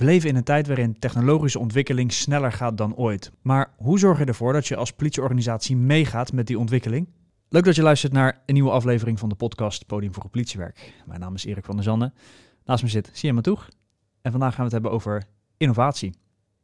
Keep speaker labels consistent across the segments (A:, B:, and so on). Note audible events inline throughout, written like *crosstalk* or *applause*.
A: We leven in een tijd waarin technologische ontwikkeling sneller gaat dan ooit. Maar hoe zorg je ervoor dat je als politieorganisatie meegaat met die ontwikkeling? Leuk dat je luistert naar een nieuwe aflevering van de podcast Podium voor het Politiewerk. Mijn naam is Erik van der Zanden. Naast me zit Siem Matoeg. En vandaag gaan we het hebben over innovatie.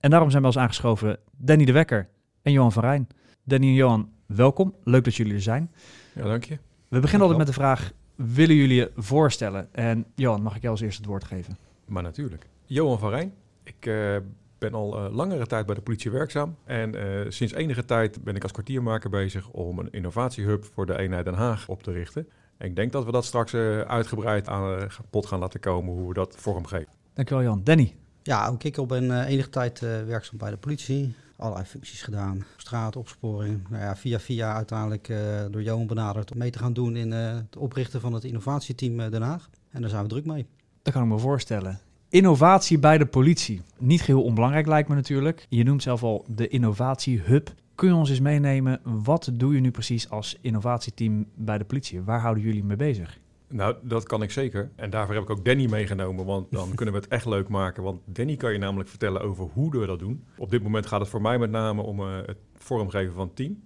A: En daarom zijn we als aangeschoven Danny de Wekker en Johan van Rijn. Danny en Johan, welkom. Leuk dat jullie er zijn.
B: Ja, dank je.
A: We beginnen altijd met de vraag, willen jullie je voorstellen? En Johan, mag ik jou als eerste het woord geven?
B: Maar natuurlijk. Johan van Rijn. Ik uh, ben al uh, langere tijd bij de politie werkzaam. En uh, sinds enige tijd ben ik als kwartiermaker bezig om een innovatiehub voor de eenheid Den Haag op te richten. En ik denk dat we dat straks uitgebreid aan pot gaan laten komen, hoe we dat vormgeven.
A: Dankjewel Jan. Danny?
C: Ja, ook ik ben enige tijd werkzaam bij de politie. Allerlei functies gedaan. Straat, opsporing. Nou ja, via via uiteindelijk door Johan benaderd om mee te gaan doen in het oprichten van het innovatieteam Den Haag. En daar zijn we druk mee.
A: Dat kan ik me voorstellen. Innovatie bij de politie. Niet geheel onbelangrijk lijkt me natuurlijk. Je noemt zelf al de innovatiehub. Kun je ons eens meenemen, wat doe je nu precies als innovatieteam bij de politie? Waar houden jullie mee bezig?
B: Nou, dat kan ik zeker. En daarvoor heb ik ook Danny meegenomen, want dan kunnen we het echt leuk maken. Want Danny kan je namelijk vertellen over hoe we dat doen. Op dit moment gaat het voor mij met name om uh, het vormgeven van het team.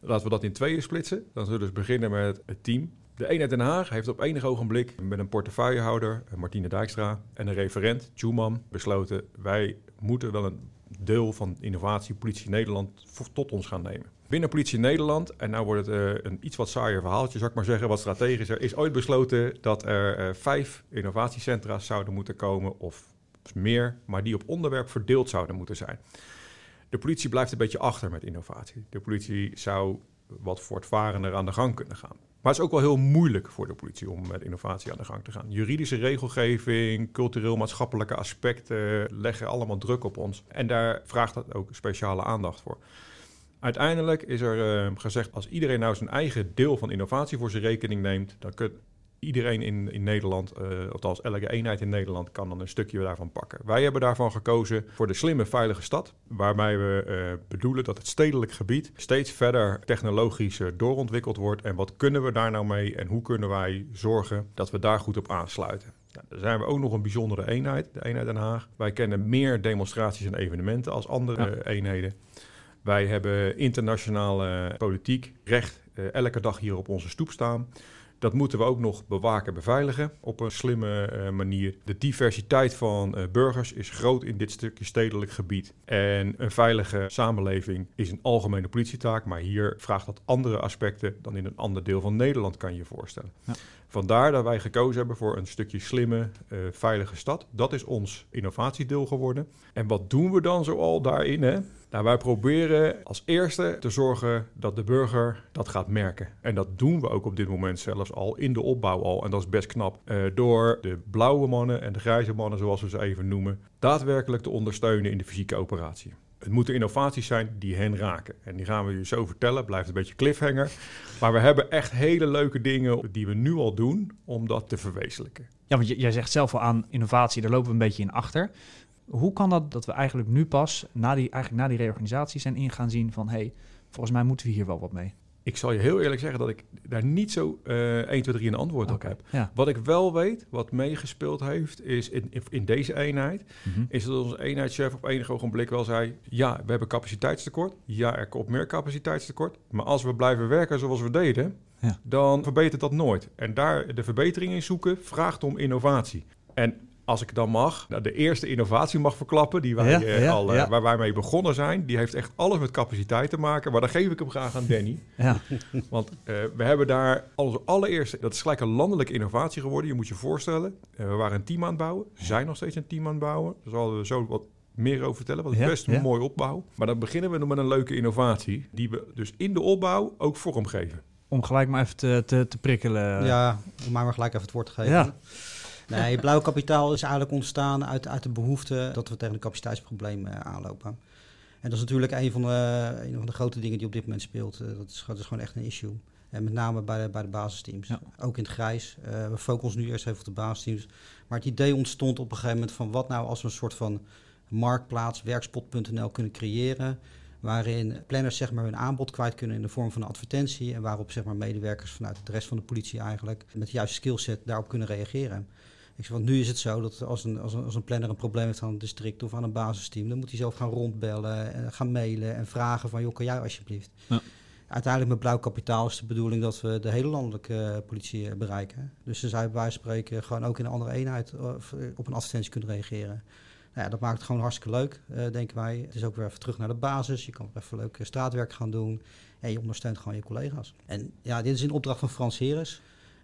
B: Laten we dat in tweeën splitsen. Dan zullen we dus beginnen met het team. De eenheid Den Haag heeft op enig ogenblik met een portefeuillehouder, Martine Dijkstra, en een referent, Tjuman, besloten: wij moeten wel een deel van innovatie Politie Nederland tot ons gaan nemen. Binnen Politie Nederland, en nou wordt het uh, een iets wat saaier verhaaltje, zou ik maar zeggen, wat strategischer, is ooit besloten dat er uh, vijf innovatiecentra's zouden moeten komen, of meer, maar die op onderwerp verdeeld zouden moeten zijn. De politie blijft een beetje achter met innovatie. De politie zou wat voortvarender aan de gang kunnen gaan. Maar het is ook wel heel moeilijk voor de politie om met innovatie aan de gang te gaan. Juridische regelgeving, cultureel-maatschappelijke aspecten leggen allemaal druk op ons. En daar vraagt dat ook speciale aandacht voor. Uiteindelijk is er uh, gezegd, als iedereen nou zijn eigen deel van innovatie voor zijn rekening neemt, dan kun, iedereen in, in Nederland, uh, althans elke eenheid in Nederland, kan dan een stukje daarvan pakken. Wij hebben daarvan gekozen voor de slimme, veilige stad, waarbij we uh, bedoelen dat het stedelijk gebied steeds verder technologisch uh, doorontwikkeld wordt. En wat kunnen we daar nou mee en hoe kunnen wij zorgen dat we daar goed op aansluiten? Nou, dan zijn we ook nog een bijzondere eenheid, de eenheid Den Haag. Wij kennen meer demonstraties en evenementen als andere ja. eenheden. Wij hebben internationale politiek, recht, elke dag hier op onze stoep staan. Dat moeten we ook nog bewaken, beveiligen op een slimme uh, manier. De diversiteit van uh, burgers is groot in dit stukje stedelijk gebied. En een veilige samenleving is een algemene politietaak, maar hier vraagt dat andere aspecten dan in een ander deel van Nederland, kan je je voorstellen. Ja. Vandaar dat wij gekozen hebben voor een stukje slimme, uh, veilige stad. Dat is ons innovatiedeel geworden. En wat doen we dan zoal daarin? Hè? Nou, wij proberen als eerste te zorgen dat de burger dat gaat merken. En dat doen we ook op dit moment zelfs al in de opbouw al. En dat is best knap. Uh, door de blauwe mannen en de grijze mannen, zoals we ze even noemen, daadwerkelijk te ondersteunen in de fysieke operatie. Het moeten innovaties zijn die hen raken. En die gaan we je zo vertellen. Blijft een beetje cliffhanger. Maar we hebben echt hele leuke dingen die we nu al doen om dat te verwezenlijken.
A: Ja, want jij zegt zelf al aan innovatie, daar lopen we een beetje in achter. Hoe kan dat dat we eigenlijk nu pas, na die, eigenlijk na die reorganisatie, zijn ingaan zien van... hé, hey, volgens mij moeten we hier wel wat mee?
B: Ik zal je heel eerlijk zeggen dat ik daar niet zo uh, 1, 2, 3 een antwoord okay. op heb. Ja. Wat ik wel weet, wat meegespeeld heeft, is in, in deze eenheid... Mm -hmm. is dat onze eenheidschef op enig ogenblik wel zei... ja, we hebben capaciteitstekort. Ja, er komt meer capaciteitstekort. Maar als we blijven werken zoals we deden... Ja. dan verbetert dat nooit. En daar de verbetering in zoeken vraagt om innovatie. En als ik dan mag, nou, de eerste innovatie mag verklappen, die wij, ja, ja, al, ja. waar wij mee begonnen zijn, die heeft echt alles met capaciteit te maken. Maar dan geef ik hem graag aan Danny. *laughs* Want uh, we hebben daar als allereerste, dat is gelijk een landelijke innovatie geworden. Je moet je voorstellen, we waren een team aan het bouwen, zijn nog steeds een team aan het bouwen. Daar zullen we zo wat meer over vertellen, want het is best een mooi opbouw. Maar dan beginnen we nog met een leuke innovatie, die we dus in de opbouw ook vormgeven.
A: Om gelijk maar even te, te, te prikkelen.
C: Ja, om maar, maar gelijk even het woord te geven. Nee, blauw kapitaal is eigenlijk ontstaan uit, uit de behoefte dat we tegen een capaciteitsprobleem aanlopen. En dat is natuurlijk een van, de, een van de grote dingen die op dit moment speelt. Dat is, dat is gewoon echt een issue. En met name bij de, bij de basisteams. Ja. Ook in het grijs. Uh, we focussen nu eerst even op de basisteams. Maar het idee ontstond op een gegeven moment van wat nou als we een soort van marktplaats, werkspot.nl kunnen creëren. Waarin planners zeg maar, hun aanbod kwijt kunnen in de vorm van een advertentie. En waarop zeg maar, medewerkers vanuit de rest van de politie eigenlijk met de juiste skillset daarop kunnen reageren. Ik zeg, want nu is het zo dat als een, als, een, als een planner een probleem heeft aan een district of aan een basisteam, dan moet hij zelf gaan rondbellen en gaan mailen en vragen van, joh, kan jij alsjeblieft? Ja. Uiteindelijk met blauw kapitaal is de bedoeling dat we de hele landelijke politie bereiken. Dus zou je bij wijze van spreken gewoon ook in een andere eenheid op een advertentie kunnen reageren. Nou ja, dat maakt het gewoon hartstikke leuk, uh, denken wij. Het is ook weer even terug naar de basis. Je kan even leuk straatwerk gaan doen. En je ondersteunt gewoon je collega's. En ja, dit is in opdracht van Frans Heres.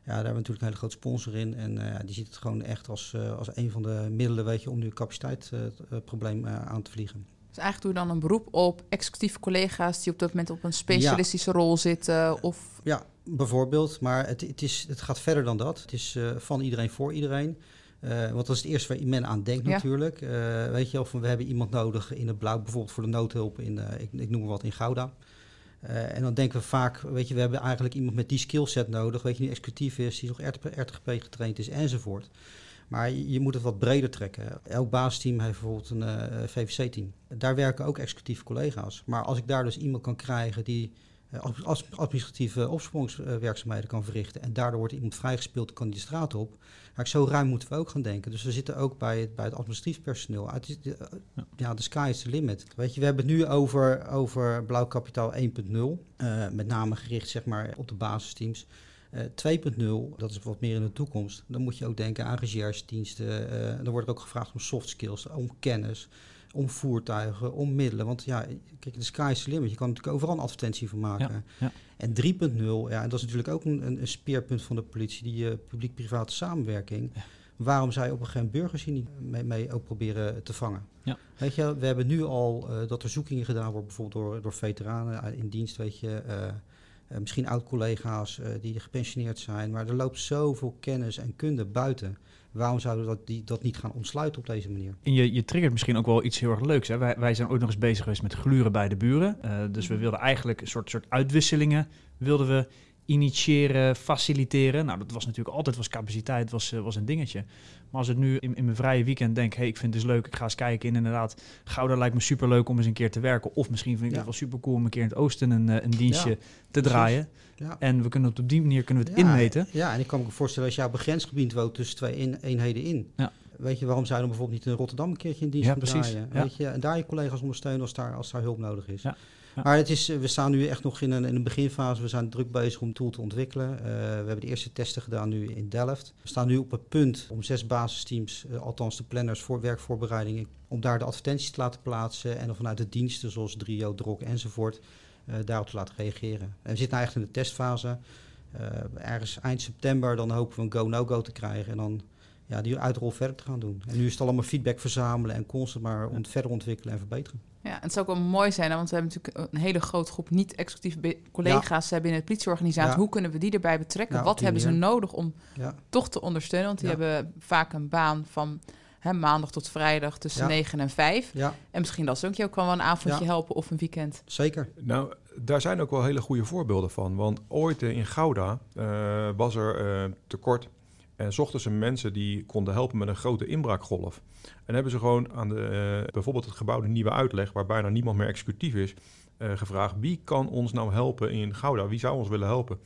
C: Ja, daar hebben we natuurlijk een hele grote sponsor in. En uh, die ziet het gewoon echt als, uh, als een van de middelen weet je, om nu capaciteitsprobleem aan te vliegen.
D: Dus eigenlijk doe je dan een beroep op executieve collega's die op dat moment op een specialistische rol zitten? Of...
C: Ja, bijvoorbeeld. Maar het, het, is, het gaat verder dan dat. Het is van iedereen voor iedereen. Uh, want dat is het eerste waar men aan denkt natuurlijk. Uh, weet je, of we hebben iemand nodig in het blauw, bijvoorbeeld voor de noodhulp in, uh, ik, ik, noem maar wat, in Gouda. En dan denken we vaak, weet je, we hebben eigenlijk iemand met die skillset nodig, weet je, die executief is, die nog RTGP getraind is enzovoort. Maar je, moet het wat breder trekken. Elk basisteam heeft bijvoorbeeld een VVC-team. Daar werken ook executieve collega's. Maar als ik daar dus iemand kan krijgen die administratieve opsporingswerkzaamheden kan verrichten en daardoor wordt iemand vrijgespeeld, kan die de straat op maar zo ruim moeten we ook gaan denken. Dus we zitten ook bij het, bij het administratief personeel. De, ja. de sky is the limit. Weet je, we hebben het nu over, over blauw kapitaal 1.0. Uh, eh, met name gericht zeg maar, op de basisteams. Uh, eh, 2.0, dat is wat meer in de toekomst. Dan moet je ook denken aan recherchediensten. Uh, dan wordt er ook gevraagd om soft skills, om kennis om voertuigen, om middelen. Want ja, kijk, de sky is the limit. Je kan natuurlijk overal een advertentie van maken. Ja, En 3.0, ja, en dat is natuurlijk ook een, een speerpunt van de politie, die uh, publiek-private samenwerking. Waarom zou je op een gegeven moment burgers hier niet mee, mee, ook proberen te vangen? Weet je, we hebben nu al uh, dat er zoekingen gedaan worden, bijvoorbeeld door, door veteranen eh, in dienst, weet je. Uh, misschien oud-collega's die gepensioneerd zijn. Maar er loopt zoveel kennis en kunde buiten. Waarom zouden we dat, die, dat niet gaan ontsluiten op deze manier?
A: En je, je triggert misschien ook wel iets heel erg leuks. Hè? Wij, wij zijn ook nog eens bezig geweest met gluren bij de buren. Uh, dus we mhm. wilden eigenlijk een soort, soort uitwisselingen wilden we initiëren, faciliteren. Nou, dat was natuurlijk altijd was capaciteit, was, eh, was een dingetje. Maar als ik nu in, in mijn vrije weekend denk, hey, ik vind het dus leuk, ik ga eens kijken. En inderdaad, Gouda lijkt me super leuk om eens een keer te werken. Of misschien vind ik het wel super cool om een keer in het oosten een, eh, een dienstje te draaien. Ja. En we kunnen het op die manier kunnen we het inmeten.
C: Ja, en ik kan me voorstellen als jij op een grensgebied woont tussen twee eenheden in. Ja. Weet je, waarom zou je dan bijvoorbeeld niet in Rotterdam een keertje in dienst ja, precies. draaien? Weet je, en daar je collega's ondersteunen als daar, als daar hulp nodig is. Maar het is, we staan nu echt nog in een, in een beginfase. We zijn druk bezig om tool te ontwikkelen. Uh, we hebben de eerste testen gedaan nu in Delft. We staan nu op het punt om zes basisteams, uh, althans de planners voor werkvoorbereiding, om daar de advertenties te laten plaatsen en vanuit de diensten zoals Drio, Drok enzovoort uh, daarop te laten reageren. En we zitten eigenlijk in de testfase. ergens eind september dan hopen we een go-no-go te krijgen en dan ja, die uitrol verder te gaan doen. En nu is het allemaal feedback verzamelen en constant maar ont verder ontwikkelen en verbeteren.
D: Ja, en het zou ook wel mooi zijn, want we hebben natuurlijk een hele grote groep niet-executieve collega's ja. binnen de politieorganisatie. Hoe kunnen we die erbij betrekken? Wat hebben ze nodig om toch te ondersteunen? Want die hebben vaak een baan van hè, maandag tot vrijdag tussen 9 en 5. En misschien dat ook je ook wel een avondje helpen of een weekend.
C: Zeker.
B: Nou, daar zijn ook wel hele goede voorbeelden van. Want ooit in Gouda uh, was er uh, tekort en zochten ze mensen die konden helpen met een grote inbraakgolf. En hebben ze gewoon aan de, uh, bijvoorbeeld het gebouw De Nieuwe Uitleg, waar bijna niemand meer executief is, uh, gevraagd: wie kan ons nou helpen in Gouda? Wie zou ons willen helpen?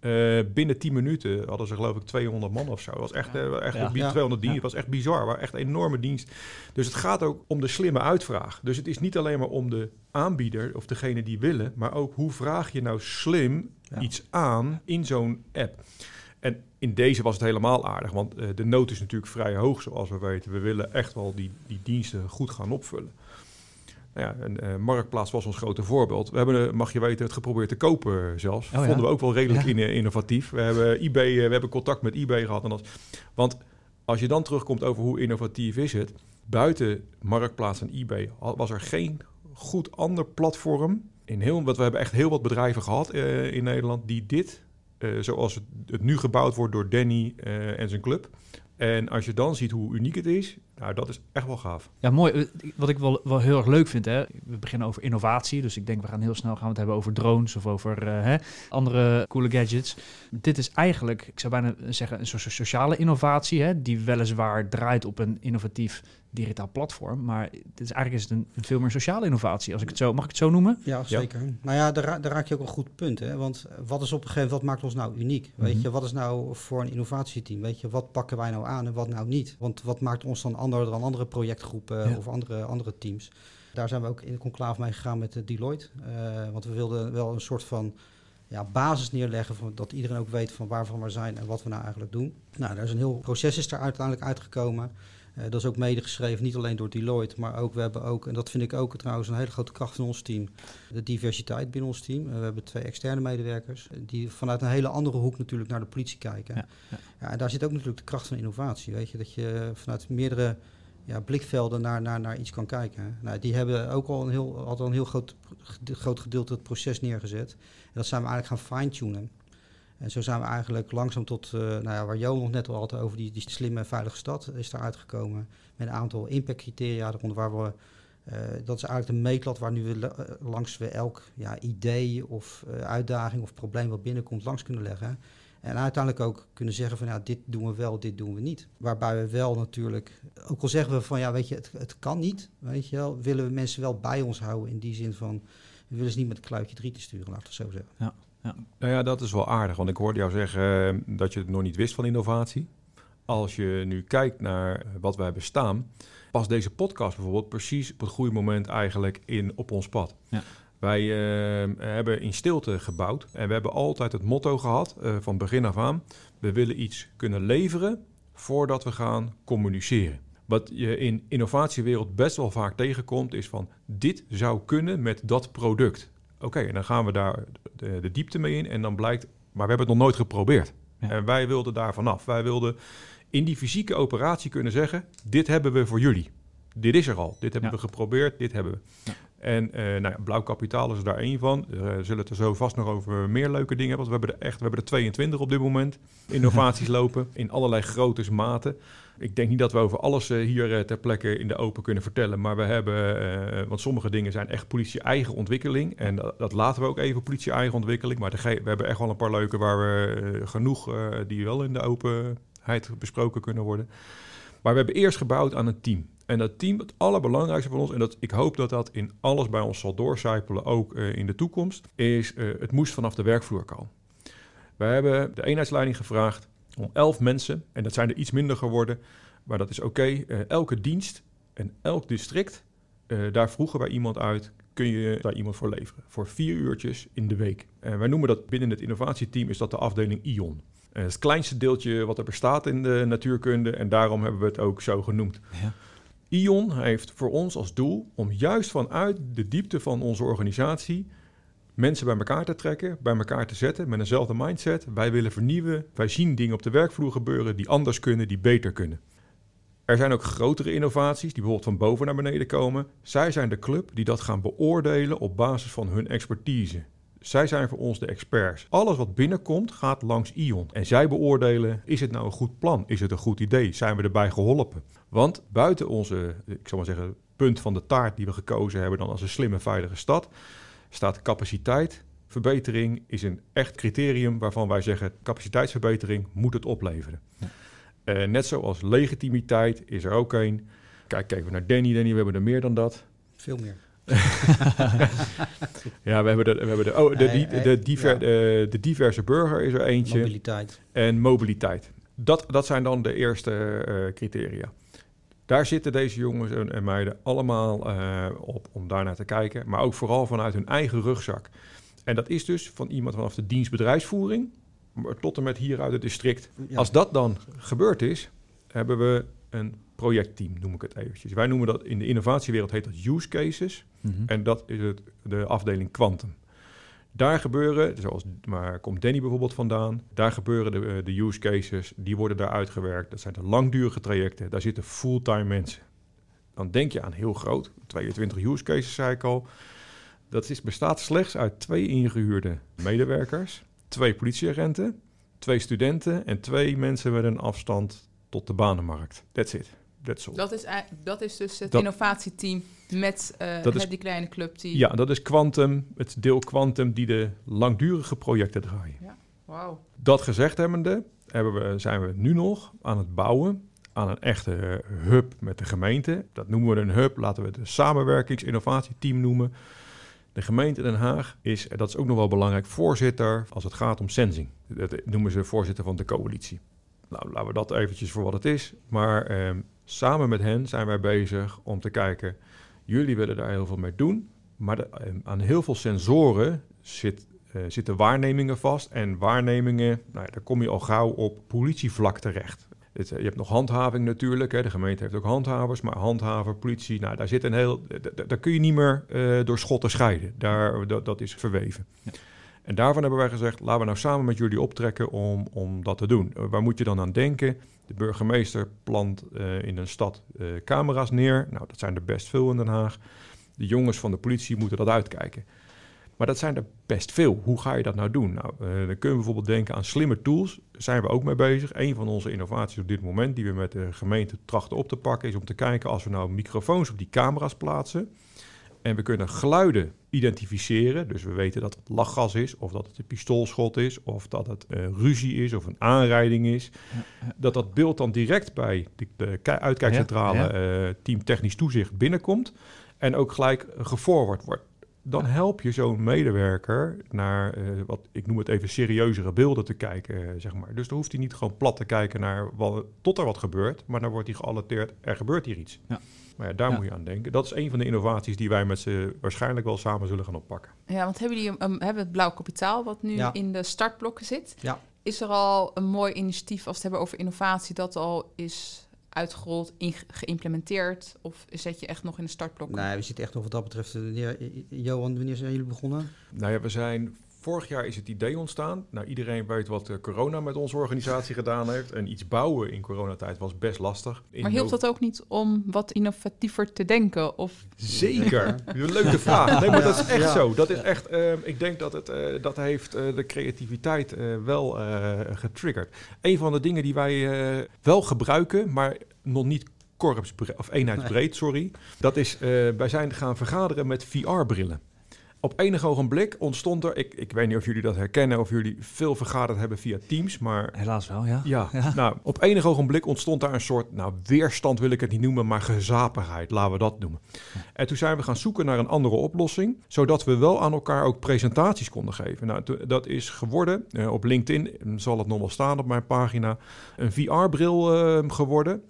B: Uh, binnen 10 minuten hadden ze geloof ik 200 man of zo. Het was echt, ja. echt ja. 200 dienst. Het was echt bizar. Maar echt een enorme dienst. Dus het gaat ook om de slimme uitvraag. Dus het is niet alleen maar om de aanbieder of degene die willen, maar ook hoe vraag je nou slim iets aan in zo'n app. En in deze was het helemaal aardig, want uh, de nood is natuurlijk vrij hoog, zoals we weten. We willen echt wel die, die diensten goed gaan opvullen. Nou ja, en uh, Marktplaats was ons grote voorbeeld. We hebben, mag je weten, het geprobeerd te kopen zelfs. Oh, Vonden we ook wel redelijk innovatief. We hebben, eBay, we hebben contact met eBay gehad. En dat, want als je dan terugkomt over hoe innovatief is het... buiten Marktplaats en eBay was er geen goed ander platform... In heel, want we hebben echt heel wat bedrijven gehad in Nederland die dit uh, zoals het, nu gebouwd wordt door Danny uh, en zijn club. En als je dan ziet hoe uniek het is, Nou, dat is echt wel gaaf.
A: Ja, mooi. Eh, wat ik wel, wel heel erg leuk vind, hè. we beginnen over innovatie. Dus ik denk, we gaan heel snel gaan we het hebben over drones of over hè, andere coole gadgets. Dit is eigenlijk, ik zou bijna zeggen, een soort sociale innovatie, hè, die weliswaar draait op een innovatief digitaal platform. Maar het is eigenlijk is het een, een, veel meer sociale innovatie, als ik het zo, mag ik het zo noemen?
C: Ja, zeker. Nou ja, daar, daar raak je ook een goed punt. Hè? Want wat is op een gegeven moment, wat maakt ons nou uniek? Weet mhm. je, wat is nou voor een innovatieteam? Weet je, wat pakken wij nou aan en wat nou niet? Want wat maakt ons dan anders dan andere projectgroepen of andere, andere teams? Daar zijn we ook in de conclave mee gegaan met Deloitte. Uh, want we wilden wel een soort van ja, basis neerleggen, van, dat iedereen ook weet van waarvan we zijn en wat we nou eigenlijk doen. Nou, daar is een heel proces is er uiteindelijk uitgekomen. Uh, dat is ook medegeschreven, niet alleen door Deloitte, maar ook we hebben ook, en dat vind ik ook trouwens een hele grote kracht van ons team, de diversiteit binnen ons team. Uh, we hebben twee externe medewerkers die vanuit een hele andere hoek natuurlijk naar de politie kijken. Ja, ja. ja, en daar zit ook natuurlijk de kracht van innovatie. Weet je, dat je vanuit meerdere ja, blikvelden naar, naar, naar iets kan kijken. Nou, die hebben ook al een heel, al een heel groot, groot gedeelte het proces neergezet. En dat zijn we eigenlijk gaan fine-tunen. En zo zijn we eigenlijk langzaam tot, uh, nou ja, waar Jo nog net al had over die, die slimme veilige stad, is daar uitgekomen. Met een aantal impactcriteria eronder waar we, uh, dat is eigenlijk de meetlat waar nu we uh, langs we elk ja, idee of uitdaging of probleem wat binnenkomt langs kunnen leggen. En uiteindelijk ook kunnen zeggen van ja, dit doen we wel, dit doen we niet. Waarbij we wel natuurlijk, ook al zeggen we van ja, weet je, het, het kan niet, weet je wel, willen we mensen wel bij ons houden in die zin van, we willen ze niet met een kluitje drie te sturen, laten we het zo zeggen.
B: Ja. Ja. Nou ja, dat is wel aardig, want ik hoorde jou zeggen eh, dat je het nog niet wist van innovatie. Als je nu kijkt naar wat wij bestaan, past deze podcast bijvoorbeeld precies op het goede moment eigenlijk in op ons pad. Ja. Wij uh, hebben in stilte gebouwd en we hebben altijd het motto gehad uh, van begin af aan: we willen iets kunnen leveren voordat we gaan communiceren. Wat je in innovatiewereld best wel vaak tegenkomt, is van dit zou kunnen met dat product. Oké, en dan gaan we daar de, de, diepte mee in en dan blijkt, maar we hebben het nog nooit geprobeerd. En wij wilden daar vanaf. Wij wilden in die fysieke operatie kunnen zeggen, dit hebben we voor jullie. Dit is er al. Dit hebben we geprobeerd, dit hebben we. Ja. En uh, nou ja, blauw kapitaal is er daar één van. We uh, zullen het er zo vast nog over meer leuke dingen hebben. Want we hebben er echt we hebben er 22 op dit moment. Innovaties *laughs* lopen in allerlei grootte maten. Ik denk niet dat we over alles uh, hier uh, ter plekke in de open kunnen vertellen. Maar we hebben, uh, want sommige dingen zijn echt politie-eigen ontwikkeling. En dat, dat, laten we ook even politie-eigen ontwikkeling. Maar we hebben echt wel een paar leuke waar we genoeg die wel in de openheid besproken kunnen worden. Maar we hebben eerst gebouwd aan een team. En dat team, het allerbelangrijkste van ons, en dat, ik hoop dat dat in alles bij ons zal doorcijpelen, ook in de toekomst, is uh, het moest vanaf de werkvloer komen. Wij hebben de eenheidsleiding gevraagd om elf mensen, en dat zijn er iets minder geworden, maar dat is oké. Okay. Uh, elke dienst en elk district, daar vroegen wij iemand uit, kun je daar iemand voor leveren. Voor vier uurtjes in de week. En wij noemen dat binnen het innovatieteam, is dat de afdeling ION. het kleinste deeltje wat er bestaat in de natuurkunde en daarom hebben we het ook zo genoemd. Ja. Ion heeft voor ons als doel om juist vanuit de diepte van onze organisatie mensen bij elkaar te trekken, bij elkaar te zetten met eenzelfde mindset. Wij willen vernieuwen, wij zien dingen op de werkvloer gebeuren die anders kunnen, die beter kunnen. Er zijn ook grotere innovaties die bijvoorbeeld van boven naar beneden komen. Zij zijn de club die dat gaan beoordelen op basis van hun expertise. Zij zijn voor ons de experts. Alles wat binnenkomt gaat langs Ion. En zij beoordelen, is het nou een goed plan? Is het een goed idee? Zijn we erbij geholpen? Want buiten onze, ik zal maar zeggen, punt van de taart die we gekozen hebben dan als een slimme, veilige stad, staat capaciteit. Verbetering is een echt criterium waarvan wij zeggen, capaciteitsverbetering moet het opleveren. Ja. net zoals legitimiteit is er ook een. Kijk, kijken we naar Danny. Danny, we hebben er meer dan dat.
C: Veel meer. *laughs*
B: ja, we hebben de, we hebben de, oh, de, de, de, diver, de, de, diverse burger is er eentje.
C: Mobiliteit.
B: En mobiliteit. Dat, dat zijn dan de eerste uh, criteria. Daar zitten deze jongens en, meiden allemaal uh, op om daarnaar te kijken. Maar ook vooral vanuit hun eigen rugzak. En dat is dus van iemand vanaf de dienstbedrijfsvoering tot en met hier uit het district. Als dat dan gebeurd is, hebben we een projectteam, noem ik het eventjes. Wij noemen dat in de innovatiewereld heet dat use cases. Mhm. En dat is het, de afdeling quantum. Daar gebeuren, zoals maar komt Danny bijvoorbeeld vandaan, daar gebeuren de, eh, de use cases, die worden daar uitgewerkt. Dat zijn de langdurige trajecten, daar zitten fulltime mensen. Dan denk je aan heel groot, 22 use cases zei ik al. Dat bestaat slechts uit twee ingehuurde medewerkers, twee politieagenten, twee studenten en twee mensen met een afstand tot de banenmarkt. That's it.
D: Dat is, dat is dus het innovatieteam met uh, die kleine club. Die...
B: Ja, dat is Quantum, het deel Quantum die de langdurige projecten draaien.
D: Ja. Wow.
B: Dat gezegd hebbende, hebben we, zijn we nu nog aan het bouwen aan een echte hub met de gemeente. Dat noemen we een hub, laten we het een samenwerkings-innovatieteam noemen. De gemeente Den Haag is, dat is ook nog wel belangrijk, voorzitter als het gaat om sensing. Dat noemen ze voorzitter van de coalitie. Nou, laten we dat eventjes voor wat het is. Maar ehm, samen met hen zijn wij bezig om te kijken, jullie willen daar heel veel mee doen. Maar ehm, aan heel veel sensoren zit, uh, zitten waarnemingen vast. En waarnemingen, nou ja, daar kom je al gauw op politievlak terecht. Eh, je hebt nog handhaving natuurlijk. Hè. De gemeente heeft ook handhavers. Maar handhaver, politie, nou, daar zit een heel. Daar kun je niet meer uh, door schotten scheiden. Daar, dat, is verweven. Ja. En daarvan hebben wij gezegd: laten we nou samen met jullie optrekken om, om dat te doen. Waar moet je dan aan denken? De burgemeester plant in een stad camera's neer. Nou, dat zijn er best veel in Den Haag. De jongens van de politie moeten dat uitkijken. Maar dat zijn er best veel. Hoe ga je dat nou doen? Nou, uh, dan kunnen we bijvoorbeeld denken aan slimme tools. Daar zijn we ook mee bezig. Een van onze innovaties op dit moment, die we met de gemeente trachten op te pakken, is om te kijken als we nou microfoons op die camera's plaatsen. En we kunnen geluiden identificeren. Dus we weten dat het lachgas is, of dat het een pistoolschot is, of dat het uh, ruzie is, of een aanrijding is. Dat dat beeld dan direct bij de, de uitkijkcentrale uh, team technisch toezicht binnenkomt. En ook gelijk geforward wordt dan help je zo'n medewerker naar, uh, wat ik noem het even, serieuzere beelden te kijken, uh, zeg maar. Dus dan hoeft hij niet gewoon plat te kijken naar wat, tot er wat gebeurt, maar dan wordt hij gealerteerd, er gebeurt hier iets. Ja. Maar ja, daar moet je aan denken. Dat is een van de innovaties die wij met ze waarschijnlijk wel samen zullen gaan oppakken.
D: Ja, want hebben jullie um, hebben het blauw kapitaal wat nu in de startblokken zit? Ja. Is er al een mooi initiatief als we het hebben over innovatie dat al is uitgerold, geïmplementeerd? Of zet je echt nog in de startblok?
C: Nee, we zitten echt nog wat dat betreft. Eh, Johan, wanneer zijn jullie begonnen?
B: Nou ja, we zijn vorig jaar is het idee ontstaan. Nou, iedereen weet wat uh, corona met onze organisatie gedaan heeft. En iets bouwen in coronatijd was best lastig.
D: maar hielp dat ook niet om wat innovatiever te denken? Of...
B: Zeker. Een leuke vraag. Nee, maar dat is echt zo. Dat is echt, uh, ik denk dat het, uh, dat heeft de creativiteit wel getriggerd. Een van de dingen die wij wel gebruiken, maar nog niet korpsbreed, of eenheidsbreed, sorry. Dat is, wij zijn gaan vergaderen met VR-brillen. Op enig ogenblik ontstond er, ik, ik weet niet of jullie dat herkennen, of jullie veel vergaderd hebben via Teams, maar...
A: Helaas wel, ja.
B: Ja, nou, op enig ogenblik ontstond daar een soort, nou, weerstand wil ik het niet noemen, maar gezapigheid, laten we dat noemen. En toen zijn we gaan zoeken naar een andere oplossing, zodat we wel aan elkaar ook presentaties konden geven. Nou, dat is geworden, uh, op LinkedIn zal het nog wel staan op mijn pagina, een VR-bril uh, eh, geworden.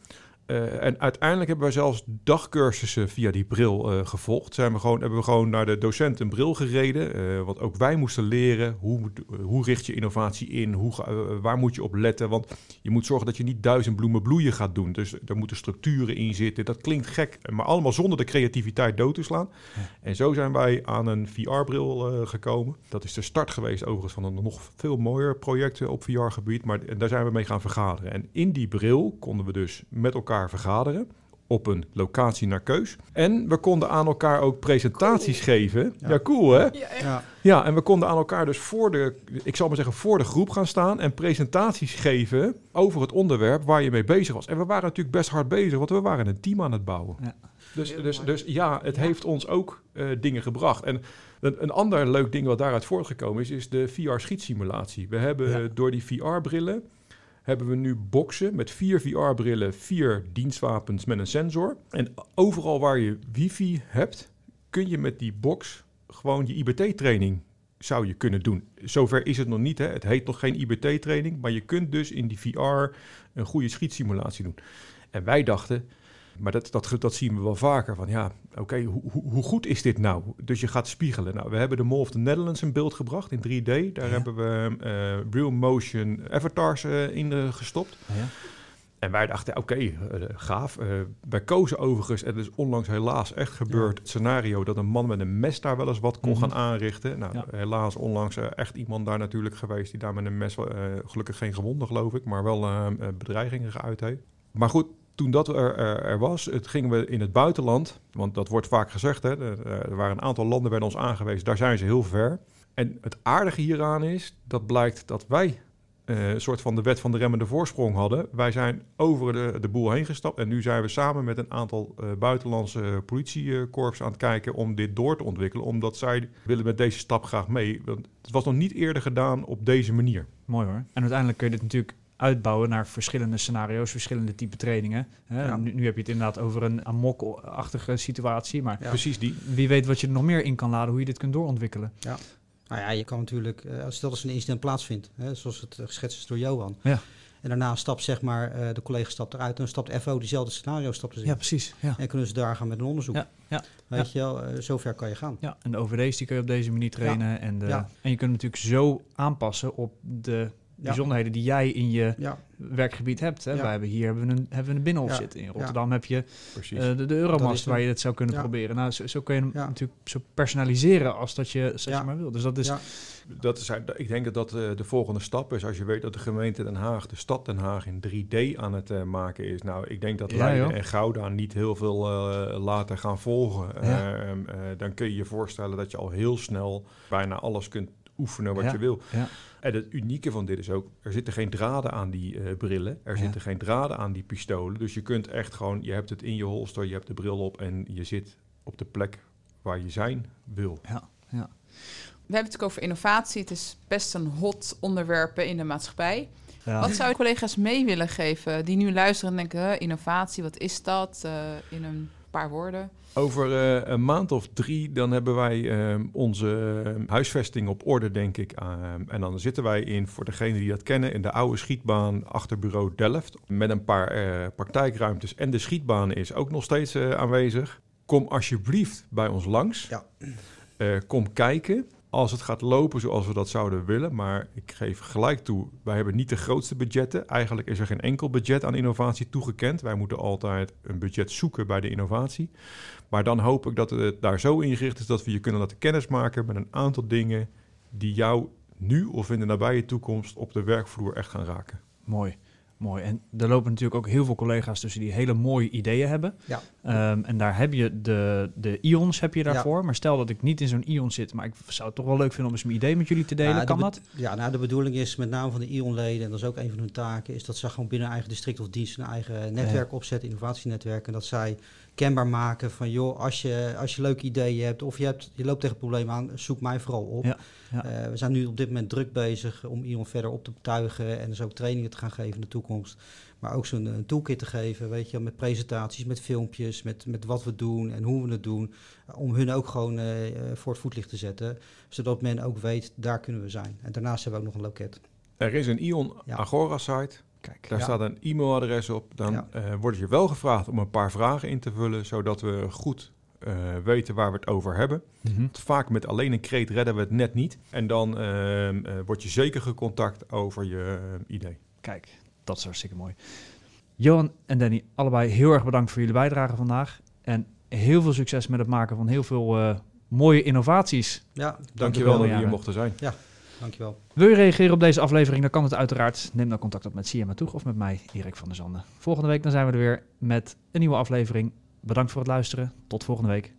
B: Uh, en uiteindelijk hebben wij zelfs dagcursussen via die bril uh, gevolgd. Zijn we gewoon, hebben we gewoon naar de docent een bril gereden. Uh, want ook wij moesten leren hoe, hoe richt je innovatie in, hoe, waar moet je op letten. Want je moet zorgen dat je niet duizend bloemen bloeien gaat doen. Dus er moeten structuren in zitten. Dat klinkt gek, maar allemaal zonder de creativiteit dood te slaan. En zo zijn wij aan een VR-bril gekomen. Dat is de start geweest overigens van een nog veel mooier project op VR-gebied. Maar en daar zijn we mee gaan vergaderen. En in die bril konden we dus met elkaar vergaderen op een locatie naar keus. En we konden aan elkaar ook presentaties geven. Ja. cool hè? Ja, ja, en we konden aan elkaar dus voor de, ik zal maar zeggen, voor de groep gaan staan en presentaties geven over het onderwerp waar je mee bezig was. En we waren natuurlijk best hard bezig, want we waren een team aan het bouwen. Ja. Dus, dus, dus ja, het heeft ons ook uh, dingen gebracht. En een, een, ander leuk ding wat daaruit voortgekomen is, is de VR-schietsimulatie. We hebben door die VR-brillen hebben we nu boxen met vier VR-brillen, vier dienstwapens met een sensor. En overal waar je wifi hebt, kun je met die box gewoon je IBT-training zou je kunnen doen. Zover is het nog niet. Hè? Het heet nog geen IBT-training, maar je kunt dus in die VR een goede schietsimulatie doen. En wij dachten, maar dat, dat, dat zien we wel vaker. Van ja, oké, hoe, hoe, goed is dit nou? Dus je gaat spiegelen. Nou, we hebben de Mall of the Netherlands in beeld gebracht in 3D. Daar hebben we uh, real motion avatars uh, in uh, gestopt. Ja. En wij dachten, oké, gaaf. wij kozen overigens, en het is onlangs helaas echt gebeurd, het scenario dat een man met een mes daar wel eens wat kon mhm. gaan aanrichten. Nou, helaas onlangs echt iemand daar natuurlijk geweest die daar met een mes, gelukkig geen gewonden geloof ik, maar wel bedreigingen geuit heeft. Maar goed, toen dat er, er, was, het gingen we in het buitenland, want dat wordt vaak gezegd, hè, er, waren een aantal landen bij ons aangewezen, daar zijn ze heel ver. En het aardige hieraan is, dat blijkt dat wij uh, een soort van de wet van de remmende voorsprong hadden. Wij zijn over de, de boel heen gestapt en nu zijn we samen met een aantal uh, buitenlandse politiekorps aan het kijken om dit door te ontwikkelen, omdat zij willen met deze stap graag mee. Want het was nog niet eerder gedaan op deze manier.
A: Mooi hoor. En uiteindelijk kun je dit natuurlijk uitbouwen naar verschillende scenario's, verschillende type trainingen. Hè? Nu, nu, heb je het inderdaad over een amok-achtige situatie, maar
B: precies die.
A: Wie weet wat je er nog meer in kan laden, hoe je dit kunt doorontwikkelen.
C: Ja. Nou ja, je kan natuurlijk, uh, stel dat er een incident plaatsvindt, hè, zoals het geschetst is door Johan.
A: Ja.
C: En daarna stapt zeg maar, uh, de collega stapt eruit en dan stapt FO diezelfde scenario stapt
A: Ja, precies. Ja.
C: En kunnen ze daar gaan met een onderzoek.
A: Ja, ja,
C: Weet je wel, zover kan je gaan.
A: Ja, en de OVD's die kun je op deze manier trainen. En, de, en je kunt natuurlijk zo aanpassen op de bijzonderheden die jij in je werkgebied hebt. Hè. Wij hebben hier hebben we een, hebben we een binnenhof zitten. In Rotterdam heb je uh, de, de Euromast waar je het zou kunnen proberen. Nou, zo, zo kun je hem natuurlijk zo personaliseren als dat je, als je maar wil. Dus dat is...
B: Dat is, ik denk dat dat uh, de volgende stap is. Als je weet dat de gemeente Den Haag, de stad Den Haag, in 3D aan het uh, maken is. Nou, ik denk dat Leiden en Gouda niet heel veel later gaan volgen. Ehm, dan kun je je voorstellen dat je al heel snel bijna alles kunt oefenen wat je wil.
A: Ja.
B: En het unieke van dit is ook, er zitten geen draden aan die uh, brillen. Er zitten geen draden aan die pistolen. Dus je kunt echt gewoon, je hebt het in je holster, je hebt de bril op en je zit op de plek waar je zijn wil.
A: Ja, ja.
D: We hebben het over innovatie. Het is best een hot onderwerp in de maatschappij. Ja. Wat zou je collega's mee willen geven die nu luisteren en denken: innovatie, wat is dat? Uh, in een paar woorden.
B: Over uh, een maand of drie, dan hebben wij uh, onze huisvesting op orde, denk ik. Uh, en dan zitten wij in, voor degenen die dat kennen, in de oude schietbaan achter bureau Delft. Met een paar praktijkruimtes. En de schietbaan is ook nog steeds aanwezig. Kom alsjeblieft bij ons langs.
C: Ja.
B: kom kijken als het gaat lopen zoals we dat zouden willen. Maar ik geef gelijk toe, wij hebben niet de grootste budgetten. Eigenlijk is er geen enkel budget aan innovatie toegekend. Wij moeten altijd een budget zoeken bij de innovatie. Maar dan hoop ik dat het daar zo ingericht is dat we je kunnen laten kennismaken met een aantal dingen die jou nu of in de nabije toekomst op de werkvloer echt gaan raken.
A: Mooi. Mooi. En er lopen natuurlijk ook heel veel collega's tussen die hele mooie ideeën hebben.
C: Ja.
A: Um, en daar heb je de, de ions heb je daarvoor. Maar stel dat ik niet in zo'n ion zit, maar ik zou het toch wel leuk vinden om eens mijn idee met jullie te delen. Ja, kan dat?
C: Ja, nou de bedoeling is met name van de ionleden, en dat is ook een van hun taken, is dat ze gewoon binnen eigen district of dienst een eigen netwerk opzetten, innovatienetwerk. En dat zij kenbaar maken van joh, als je, als je leuke ideeën hebt of je, hebt, je loopt tegen problemen aan, zoek mij vooral op.
A: Ja,
C: eh, we zijn nu op dit moment druk bezig om Ion verder op te betuigen en dus ook trainingen te gaan geven in de toekomst. Maar ook zo'n toolkit te geven, weet je, met presentaties, met filmpjes, met, met wat we doen en hoe we het doen. Om hun ook gewoon uh, voor het voetlicht te zetten, zodat men ook weet, daar kunnen we zijn. En daarnaast hebben we ook nog een loket.
B: Er is een Ion Agora site Kijk, daar staat een e-mailadres op. Dan ja. uh, wordt je wel gevraagd om een paar vragen in te vullen, zodat we goed uh, weten waar we het over hebben. Mm -hmm. Vaak met alleen een kreet redden we het net niet. En dan uh, word je zeker gecontact over je idee.
A: Kijk, dat is hartstikke mooi. Johan en Danny, allebei heel erg bedankt voor jullie bijdrage vandaag. En heel veel succes met het maken van heel veel mooie innovaties.
C: Ja,
B: dankjewel dat we hier mochten zijn.
C: Ja. Dankjewel.
A: Wil je reageren op deze aflevering, dan kan het uiteraard. Neem dan contact op met CMA Toeg of met mij, Erik van der Zanden. Volgende week dan zijn we er weer met een nieuwe aflevering. Bedankt voor het luisteren. Tot volgende week.